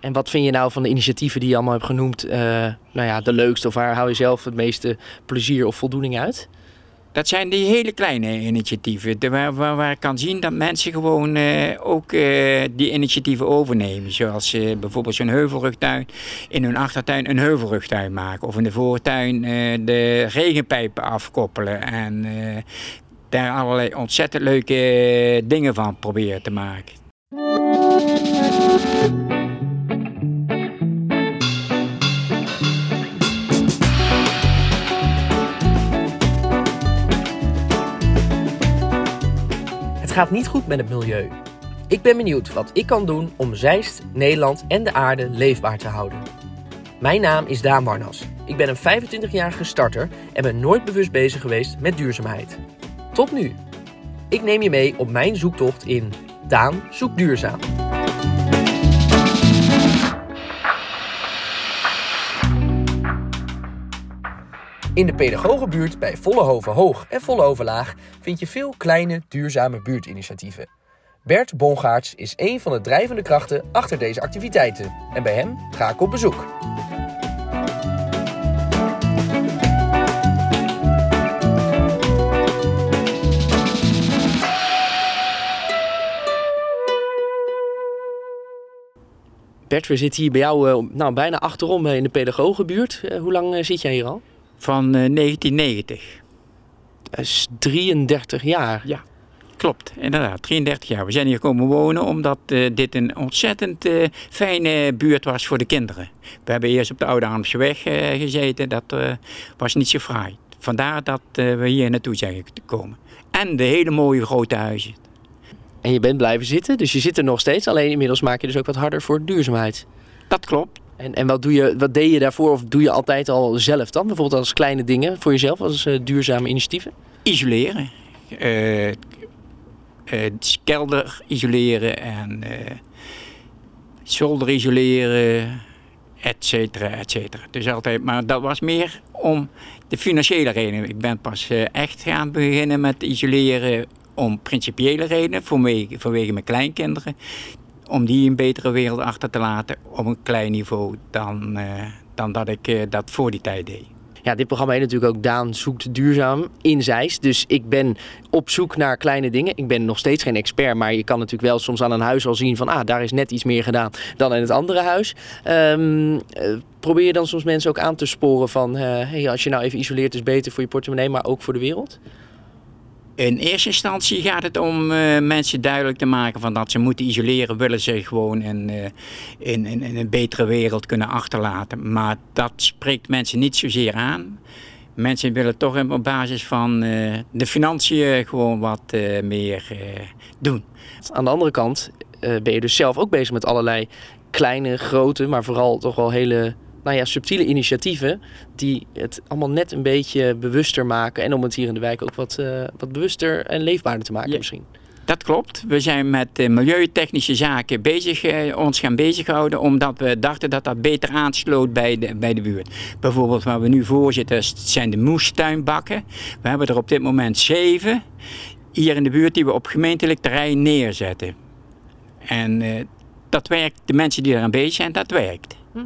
En wat vind je nou van de initiatieven die je allemaal hebt genoemd, uh, nou ja, de leukste? Of waar hou je zelf het meeste plezier of voldoening uit? Dat zijn die hele kleine initiatieven, waar, waar, ik kan zien dat mensen gewoon uh, ook uh, die initiatieven overnemen. Zoals bijvoorbeeld zo'n heuvelrugtuin, in hun achtertuin een heuvelrugtuin maken. Of in de voortuin de regenpijpen afkoppelen. En daar allerlei ontzettend leuke dingen van proberen te maken. Gaat niet goed met het milieu. Ik ben benieuwd wat ik kan doen om Zeist, Nederland en de aarde leefbaar te houden. Mijn naam is Daan Warnas. Ik ben een 25-jarige starter en ben nooit bewust bezig geweest met duurzaamheid. Tot nu. Ik neem je mee op mijn zoektocht in Daan zoekt duurzaam. In de pedagogenbuurt bij Vollehoven Hoog en Vollehoven Laag vind je veel kleine, duurzame buurtinitiatieven. Bert Bongaerts is een van de drijvende krachten achter deze activiteiten. En bij hem ga ik op bezoek. Bert, we zitten hier bij jou uh, nou, bijna achterom in de pedagogenbuurt. Uh, hoe lang zit jij hier al? Van 1990. Eh, dat is 33 jaar. Ja, klopt, inderdaad. 33 jaar. We zijn hier komen wonen omdat uh, dit een ontzettend uh, fijne buurt was voor de kinderen. We hebben eerst op de Oude Armseweg uh, gezeten. Dat was niet zo fraai. Vandaar dat we hier naartoe zijn gekomen. En de hele mooie grote huizen. En je bent blijven zitten, dus je zit er nog steeds. Alleen inmiddels maak je dus ook wat harder voor duurzaamheid. Dat klopt. En, en wat, doe je, wat deed je daarvoor of doe je altijd al zelf dan? Bijvoorbeeld als kleine dingen voor jezelf, als uh, duurzame initiatieven? Isoleren. Uh, kelder isoleren en zolder isoleren, et cetera, et cetera. Dus altijd, maar dat was meer om de financiële redenen. Ik ben pas echt gaan beginnen met isoleren om principiële redenen, vanwege, vanwege mijn kleinkinderen om die een betere wereld achter te laten op een klein niveau dan, uh, dan dat ik uh, dat voor die tijd deed. Ja, dit programma heet natuurlijk ook Daan zoekt duurzaam in Zeist. Dus ik ben op zoek naar kleine dingen. Ik ben nog steeds geen expert, maar je kan natuurlijk wel soms aan een huis al zien van ah, daar is net iets meer gedaan dan in het andere huis. Um, probeer je dan soms mensen ook aan te sporen van hey, als je nou even isoleert is beter voor je portemonnee, maar ook voor de wereld? In eerste instantie gaat het om uh, mensen duidelijk te maken van dat ze moeten isoleren, willen ze gewoon uh, in, in, in, een betere wereld kunnen achterlaten. Maar dat spreekt mensen niet zozeer aan. Mensen willen toch op basis van uh, de financiën gewoon wat meer doen. Aan de andere kant ben je dus zelf ook bezig met allerlei kleine, grote, maar vooral toch wel hele nou ja, subtiele initiatieven die het allemaal net een beetje bewuster maken. En om het hier in de wijk ook wat, uh, wat bewuster en leefbaarder te maken misschien. Dat klopt. We zijn met uh, milieutechnische zaken bezig, uh, ons gaan bezighouden, omdat we dachten dat dat beter aansloot bij de, bij de buurt. Bijvoorbeeld waar we nu voor zitten, zijn de moestuinbakken. We hebben er op dit moment zeven hier in de buurt die we op gemeentelijk terrein neerzetten. En dat werkt, de mensen die eraan bezig zijn, dat werkt. Hm.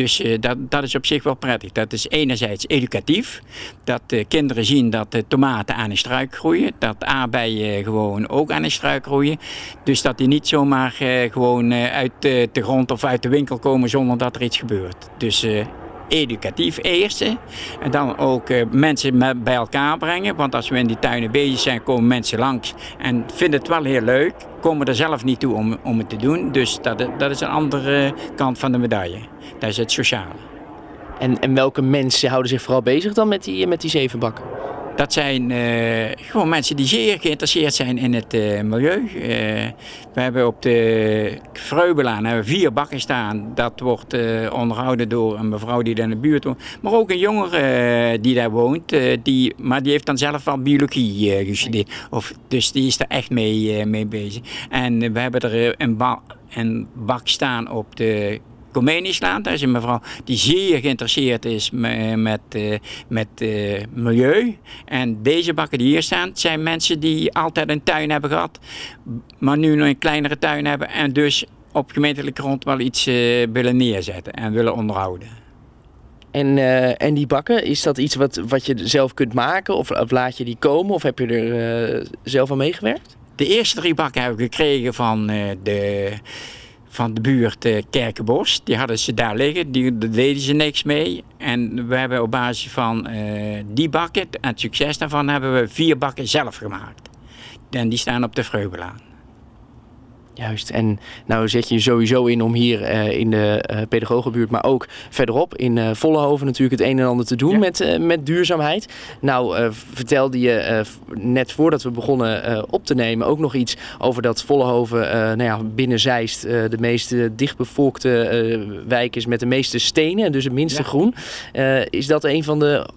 Dus uh, dat, dat is op zich wel prettig. Dat is enerzijds educatief. Dat uh, kinderen zien dat de tomaten aan een struik groeien. Dat aardbeien gewoon ook aan een struik groeien. Dus dat die niet zomaar gewoon uit de grond of uit de winkel komen zonder dat er iets gebeurt. Dus educatief eerste. En dan ook uh, mensen bij elkaar brengen. Want als we in die tuinen bezig zijn, komen mensen langs en vinden het wel heel leuk. Komen er zelf niet toe om, om het te doen. Dus dat, dat is een andere kant van de medaille. Dat is het sociale. En, en welke mensen houden zich vooral bezig dan met die, met die zeven bakken? Dat zijn uh, gewoon mensen die zeer geïnteresseerd zijn in het uh, milieu. Uh, we hebben op de Vreubelaan hebben vier bakken staan. Dat wordt onderhouden door een mevrouw die daar in de buurt woont. Maar ook een jongere die daar woont. die, maar die heeft dan zelf al biologie gestudeerd. Of, dus die is er echt mee, mee bezig. En we hebben er een, een bak staan op de Comeniuslaan. Daar is een mevrouw die zeer geïnteresseerd is met, met, uh, met uh, milieu. En deze bakken die hier staan, zijn mensen die altijd een tuin hebben gehad, maar nu nog een kleinere tuin hebben en dus op gemeentelijke grond wel iets uh, willen neerzetten en willen onderhouden. En, uh, en die bakken, is dat iets wat, wat je zelf kunt maken? Of, of laat je die komen? Of heb je er zelf aan meegewerkt? De eerste drie bakken hebben we gekregen van de van de buurt uh, Kerkenbos. Die hadden ze daar liggen, die, daar deden ze niks mee. En we hebben op basis van uh, die bakken en het succes daarvan hebben we vier bakken zelf gemaakt. En die staan op de Vreubelaan. Juist, en nou zet je sowieso in om hier uh, in de uh, pedagogenbuurt, maar ook verderop in uh, Vollehoven natuurlijk het een en ander te doen ja. met, met duurzaamheid. Nou vertelde je net voordat we begonnen op te nemen ook nog iets over dat Vollehoven nou ja, binnen Zeist de meest dichtbevolkte wijk is met de meeste stenen, dus het minste ja. groen. is dat een van de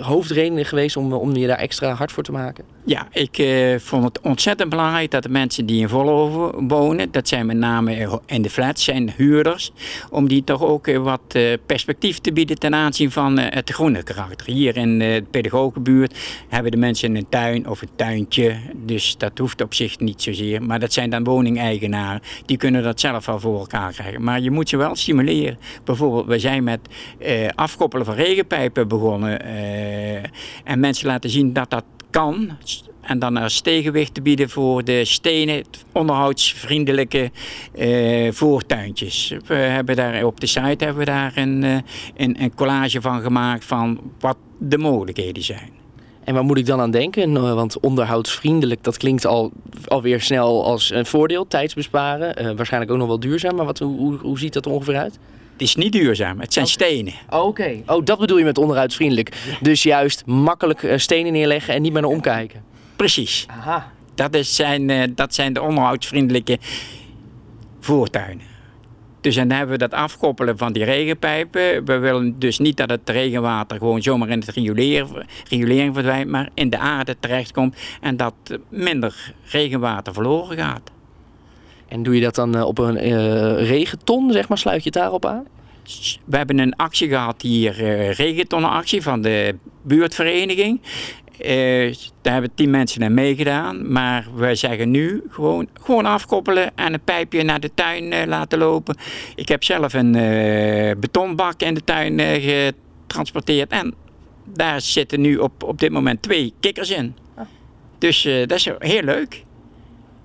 hoofdredenen geweest om, om je daar extra hard voor te maken? Ja, ik uh, vond het ontzettend belangrijk dat de mensen die in Vollenhoven wonen, dat zijn met name in de flats, zijn huurders, om die toch ook uh, wat uh, perspectief te bieden ten aanzien van het groene karakter. Hier in de pedagogenbuurt hebben de mensen een tuin of een tuintje, dus dat hoeft op zich niet zozeer. Maar dat zijn dan woningeigenaren, die kunnen dat zelf wel voor elkaar krijgen. Maar je moet ze wel stimuleren. Bijvoorbeeld, we zijn met afkoppelen van regenpijpen begonnen en mensen laten zien dat dat kan. En dan als tegenwicht te bieden voor de stenen, onderhoudsvriendelijke uh, voortuintjes. We hebben daar op de site hebben we daar een, uh, een, collage van gemaakt van wat de mogelijkheden zijn. En waar moet ik dan aan denken? Nou, want onderhoudsvriendelijk, dat klinkt al, alweer snel als een voordeel, tijdsbesparen. Uh, waarschijnlijk ook nog wel duurzaam, maar wat, hoe, hoe ziet dat ongeveer uit? Het is niet duurzaam, het zijn okay. stenen. Oké, okay. oh, dat bedoel je met onderhoudsvriendelijk. Dus juist makkelijk uh, stenen neerleggen en niet meer naar omkijken. Precies. Aha. Dat, is zijn, uh, dat zijn de onderhoudsvriendelijke voortuinen. Dus dan hebben we dat afkoppelen van die regenpijpen. We willen dus niet dat het regenwater gewoon zomaar in het rioleren, riolering verdwijnt, maar in de aarde terechtkomt en dat minder regenwater verloren gaat. En doe je dat dan op een uh, regenton, zeg maar, sluit je het daarop aan? We hebben een actie gehad hier, uh, regentonnenactie van de buurtvereniging. Uh, daar hebben tien mensen aan meegedaan. Maar wij zeggen nu gewoon, gewoon afkoppelen en een pijpje naar de tuin uh, laten lopen. Ik heb zelf een uh, betonbak in de tuin getransporteerd. En daar zitten nu op, op dit moment twee kikkers in. Oh. Dus dat is heel leuk.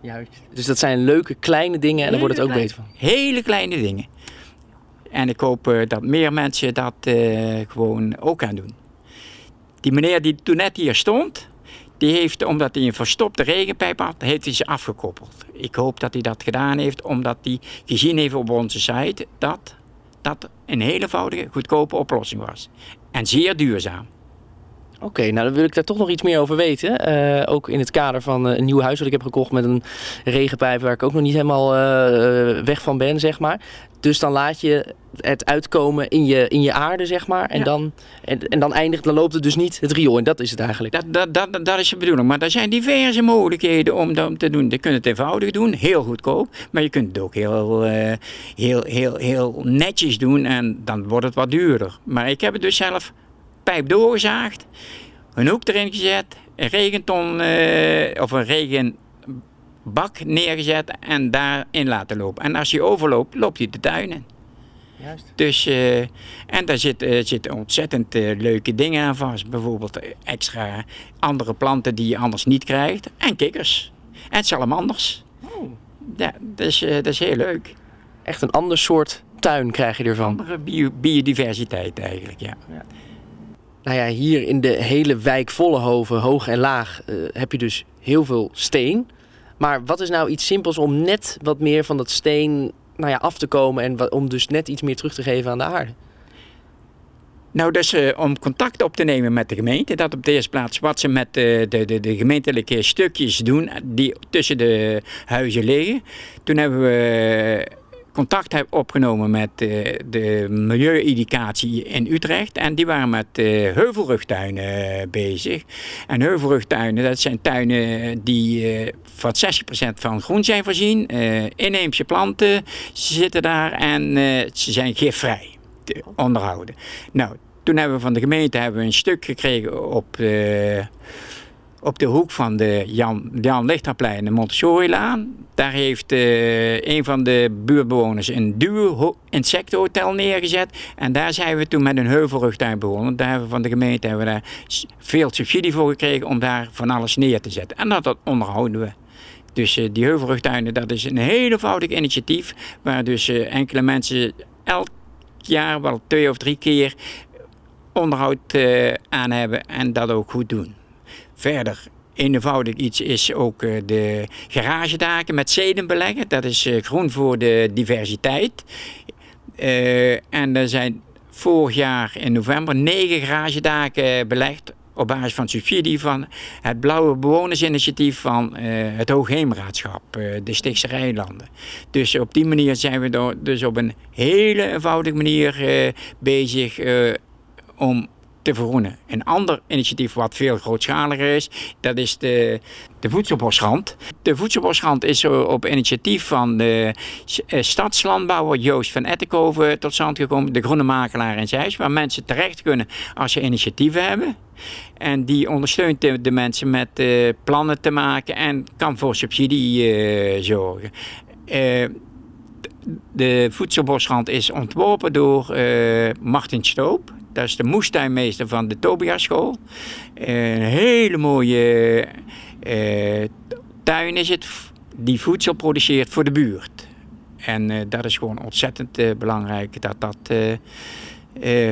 Juist. Dus dat zijn leuke kleine dingen en daar wordt het ook beter van. Hele kleine dingen. En ik hoop uh, dat meer mensen dat uh, gewoon ook gaan doen. Die meneer die toen net hier stond, die heeft, omdat hij een verstopte regenpijp had, heeft hij ze afgekoppeld. Ik hoop dat hij dat gedaan heeft, omdat hij gezien heeft op onze site dat dat een hele eenvoudige, goedkope oplossing was. En zeer duurzaam. Oké, nou dan wil ik daar toch nog iets meer over weten. Uh, ook in het kader van uh, een nieuw huis dat ik heb gekocht met een regenpijp waar ik ook nog niet helemaal uh, weg van ben, zeg maar. Dus dan laat je het uitkomen in je, in je aarde, zeg maar. En, ja. dan, en, en, dan eindigt, dan loopt het dus niet het riool. En dat is het eigenlijk. Dat, dat, dat, dat is de bedoeling. Maar er zijn diverse mogelijkheden om dat te doen. Je kunt het eenvoudig doen, heel goedkoop. Maar je kunt het ook heel, uh, heel, heel, heel netjes doen. En dan wordt het wat duurder. Maar ik heb het dus zelf pijp doorgezaagd, een hoek erin gezet, een regenton uh, of een regenbak neergezet en daarin laten lopen. En als je overloopt, loopt hij de tuin in. Juist. Dus, uh, en daar zitten uh, zit ontzettend uh, leuke dingen aan vast. Bijvoorbeeld extra andere planten die je anders niet krijgt. En kikkers. En salamanders. Oh. Ja, dat is, dat is heel leuk. Echt een ander soort tuin krijg je ervan. Andere bio biodiversiteit eigenlijk, ja. ja. Nou ja, hier in de hele wijk Vollehoven, hoog en laag, uh, heb je dus heel veel steen. Maar wat is nou iets simpels om net wat meer van dat steen nou ja, af te komen en om dus net iets meer terug te geven aan de aarde? Nou, dus uh, om contact op te nemen met de gemeente. Dat op de eerste plaats wat ze met de, de, de, de gemeentelijke stukjes doen die tussen de huizen liggen. Toen hebben we contact heb opgenomen met uh, de milieueducatie in Utrecht. En die waren met uh, heuvelrugtuinen uh, bezig. En heuvelrugtuinen, dat zijn tuinen die van 60% van groen zijn voorzien. inheemse planten zitten daar en ze zijn gifvrij te onderhouden. Nou, toen hebben we van de gemeente hebben we een stuk gekregen op op de hoek van de Jan, Jan Lichterplein de Montessori-laan. Daar heeft uh, een van de buurtbewoners een duur insectenhotel neergezet. En daar zijn we toen met een heuvelrugtuin begonnen. Daar hebben we van de gemeente hebben we veel subsidie voor gekregen om daar van alles neer te zetten. En dat, dat onderhouden we. Dus uh, die heuvelrugtuinen, dat is een heel eenvoudig initiatief. Waar dus uh, enkele mensen elk jaar wel twee of drie keer onderhoud aan hebben en dat ook goed doen. Verder eenvoudig iets is ook uh, de garagedaken met zeden beleggen. Dat is uh, groen voor de diversiteit. Uh, en er zijn vorig jaar in november negen garagedaken belegd op basis van subsidie van het Blauwe Bewonersinitiatief van het Hoogheemraadschap, de Stichtse Rijnlanden. Dus op die manier zijn we dus op een hele eenvoudige manier bezig om Een ander initiatief wat veel grootschaliger is, dat is de, de voedselbosrand. De voedselbosrand is op initiatief van de eh, stadslandbouwer Joost van Ettenkoven tot stand gekomen. De groene makelaar in Zeist, waar mensen terecht kunnen als ze initiatieven hebben. En die ondersteunt de, mensen met uh, plannen te maken en kan voor subsidie uh, zorgen. De voedselbosrand is ontworpen door Martin Stoop. Dat is de moestuinmeester van de Tobias School. Een hele mooie uh, tuin is het, die voedsel produceert voor de buurt. En uh, dat is gewoon ontzettend uh, belangrijk dat dat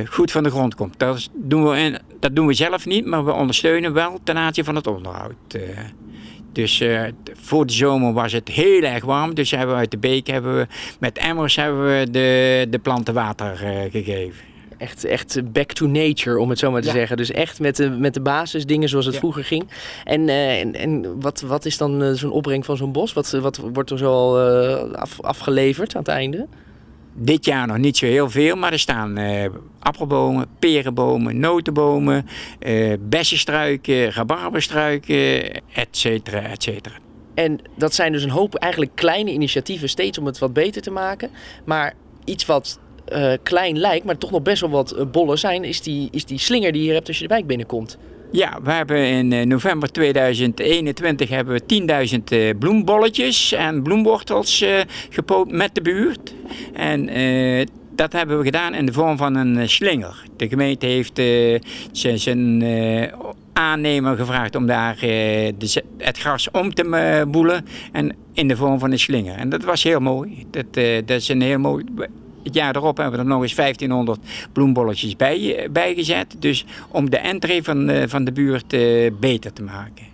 goed van de grond komt. Dat doen, we in, dat doen we zelf niet, maar we ondersteunen wel ten aanzien van het onderhoud. Dus voor de zomer was het heel erg warm. Dus hebben we uit de beek hebben we, met emmers hebben we de, de planten water gegeven. Echt, echt back to nature, om het zo maar te zeggen. Dus echt met de, met de basisdingen zoals het ja. vroeger ging. En, uh, en, en wat, wat is dan uh, zo'n opbrengst van zo'n bos? Wat, wat wordt er zo al uh, af, afgeleverd aan het einde? Dit jaar nog niet zo heel veel, maar er staan appelbomen, perenbomen, notenbomen, bessenstruiken, rabarberstruiken, et cetera, et cetera. En dat zijn dus een hoop eigenlijk kleine initiatieven steeds om het wat beter te maken. Maar iets wat uh, klein lijkt, maar toch nog best wel wat bollen zijn, is die, is die slinger die je hebt als je de wijk binnenkomt. Ja, we hebben in november 2021 hebben we 10.000 uh, bloembolletjes en bloemwortels gepoot met de buurt. En dat hebben we gedaan in de vorm van een slinger. De gemeente heeft zijn aannemer gevraagd om daar het gras om te boelen en in de vorm van een slinger. En dat was heel mooi. Dat, dat is een heel mooi het jaar erop hebben we er nog eens 1500 bloembolletjes bij, eh, bijgezet. Dus om de entree van, uh, van de buurt uh, beter te maken.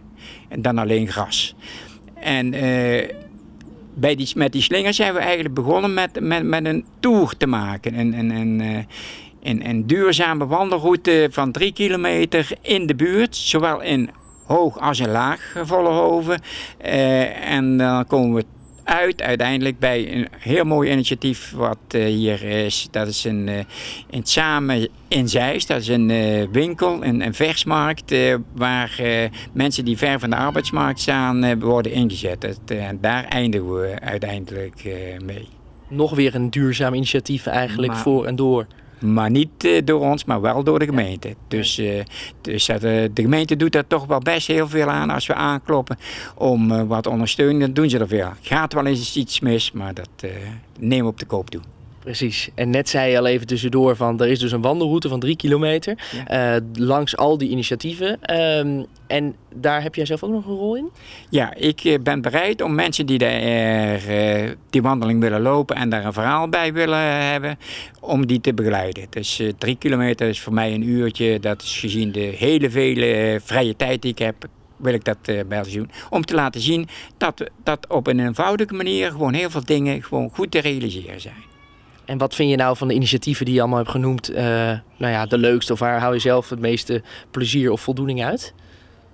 En dan alleen gras. En uh, bij die, met die slingers zijn we eigenlijk begonnen met, met, met een tour te maken. Een, een, duurzame wandelroute van drie kilometer in de buurt. Zowel in hoog als in laag Vollenhoven. en dan komen we uit uiteindelijk bij een heel mooi initiatief wat uh, hier is. Dat is een, uh, in Samen in Zeist. Dat is een uh, winkel, een, een versmarkt waar mensen die ver van de arbeidsmarkt staan worden ingezet. en daar eindigen we uiteindelijk mee. Nog weer een duurzaam initiatief eigenlijk maar, voor en door. Maar niet uh, door ons, maar wel door de gemeente. Dus, uh, dus dat, uh, de gemeente doet daar toch wel best heel veel aan als we aankloppen om wat ondersteuning. Dan doen ze er veel. Gaat wel eens iets mis, maar dat nemen we op de koop toe. Precies. En net zei je al even tussendoor van er is dus een wandelroute van drie kilometer ja. uh, langs al die initiatieven. Um, en daar heb jij zelf ook nog een rol in? Ja, ik ben bereid om mensen die daar, uh, die wandeling willen lopen en daar een verhaal bij willen hebben, om die te begeleiden. Dus uh, drie kilometer is voor mij een uurtje. Dat is gezien de hele vele vrije tijd die ik heb, wil ik dat uh, bij doen. Om te laten zien dat, dat op een eenvoudige manier gewoon heel veel dingen gewoon goed te realiseren zijn. En wat vind je nou van de initiatieven die je allemaal hebt genoemd, uh, nou ja, de leukste? Of waar hou je zelf het meeste plezier of voldoening uit?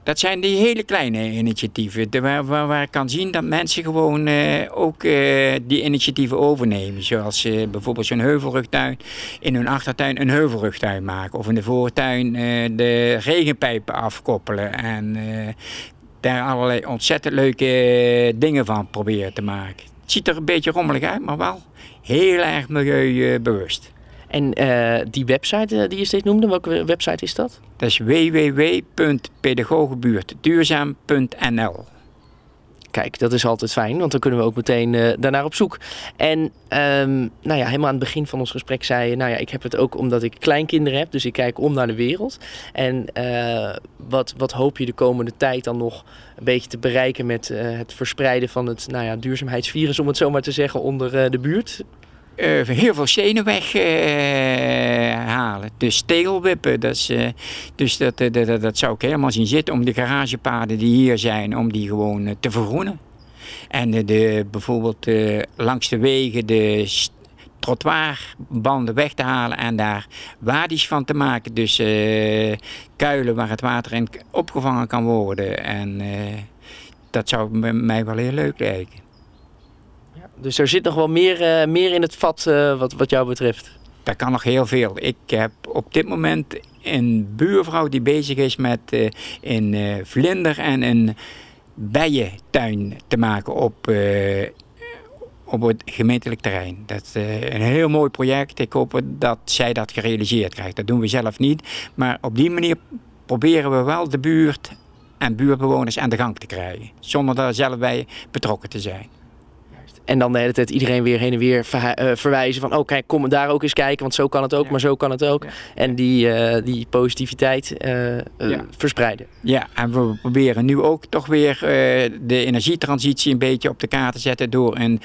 Dat zijn die hele kleine initiatieven, waar, ik kan zien dat mensen gewoon uh, ook uh, die initiatieven overnemen. Zoals uh, bijvoorbeeld zo'n heuvelrugtuin in hun achtertuin een heuvelrugtuin maken. Of in de voortuin de regenpijpen afkoppelen. En daar allerlei ontzettend leuke dingen van proberen te maken. Het ziet er een beetje rommelig uit, maar wel heel erg milieubewust. En eh, die website die je steeds noemde, welke website is dat? Dat is www.pedagogenbuurtduurzaam.nl Kijk, dat is altijd fijn, want dan kunnen we ook meteen uh, daarnaar op zoek. En ehm, nou ja, helemaal aan het begin van ons gesprek zei je, nou ja, ik heb het ook omdat ik kleinkinderen heb, dus ik kijk om naar de wereld. En uh, wat, wat hoop je de komende tijd dan nog een beetje te bereiken met uh, het verspreiden van het nou ja, duurzaamheidsvirus, om het zo maar te zeggen, onder de buurt? Uh, heel veel stenen weghalen. Uh, dus tegelwippen. Dat uh, dus dat, dat, dat, zou ik helemaal zien zitten om de garagepaden die hier zijn, om die gewoon te vergroenen. En de, bijvoorbeeld langs de wegen de trottoirbanden weg te halen en daar wadi's van te maken. Dus kuilen waar het water in opgevangen kan worden. En dat zou mij wel heel leuk lijken. Dus er zit nog wel meer, uh, meer in het vat uh, wat, wat jou betreft. Daar kan nog heel veel. Ik heb op dit moment een buurvrouw die bezig is met uh, een vlinder en een bijentuin te maken op, op het gemeentelijk terrein. Dat is een heel mooi project. Ik hoop dat zij dat gerealiseerd krijgt. Dat doen we zelf niet. Maar op die manier proberen we wel de buurt en buurtbewoners aan de gang te krijgen. Zonder daar zelf bij betrokken te zijn. En dan de hele tijd iedereen weer heen en weer eh, verwijzen van... oh kijk, kom daar ook eens kijken, want zo kan het ook, maar zo kan het ook. En die, uh, die positiviteit uh, verspreiden. Ja, en we proberen nu ook toch weer de energietransitie een beetje op de kaart te zetten... door een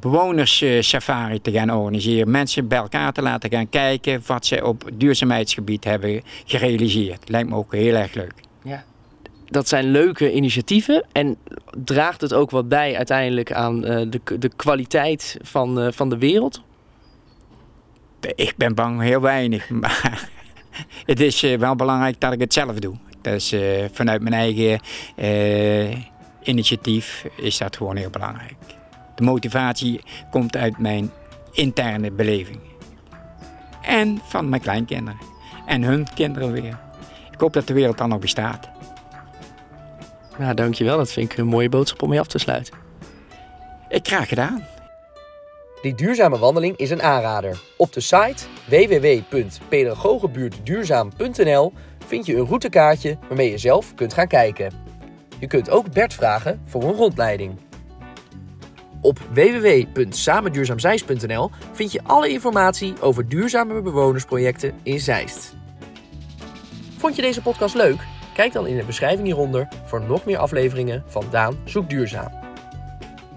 bewonerssafari te gaan organiseren. Mensen bij elkaar te laten gaan kijken wat ze op duurzaamheidsgebied hebben gerealiseerd. Lijkt me ook heel erg leuk. Dat zijn leuke initiatieven. En draagt het ook wat bij uiteindelijk aan uh, de, de kwaliteit van, uh, van de wereld? Ik ben bang heel weinig. Maar het is uh, wel belangrijk dat ik het zelf doe. Dus vanuit mijn eigen initiatief is dat gewoon heel belangrijk. De motivatie komt uit mijn interne beleving. En van mijn kleinkinderen. En hun kinderen weer. Ik hoop dat de wereld dan nog bestaat. Nou, dankjewel. Dat vind ik een mooie boodschap om mee af te sluiten. Ik graag gedaan. Die duurzame wandeling is een aanrader. Op de site www.pedagogenbuurtduurzaam.nl vind je een routekaartje waarmee je zelf kunt gaan kijken. Je kunt ook Bert vragen voor een rondleiding. Op www.samenduurzaamzeist.nl vind je alle informatie over duurzame bewonersprojecten in Zeist. Vond je deze podcast leuk? Kijk dan in de beschrijving hieronder voor nog meer afleveringen van Daan Zoekt Duurzaam.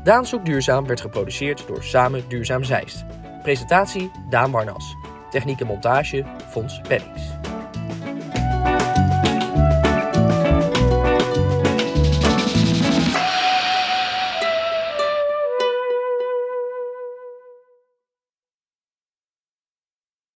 Daan Zoekt Duurzaam werd geproduceerd door Samen Duurzaam Zeist. Presentatie Daan Warnas. Techniek en montage Fons Pennings.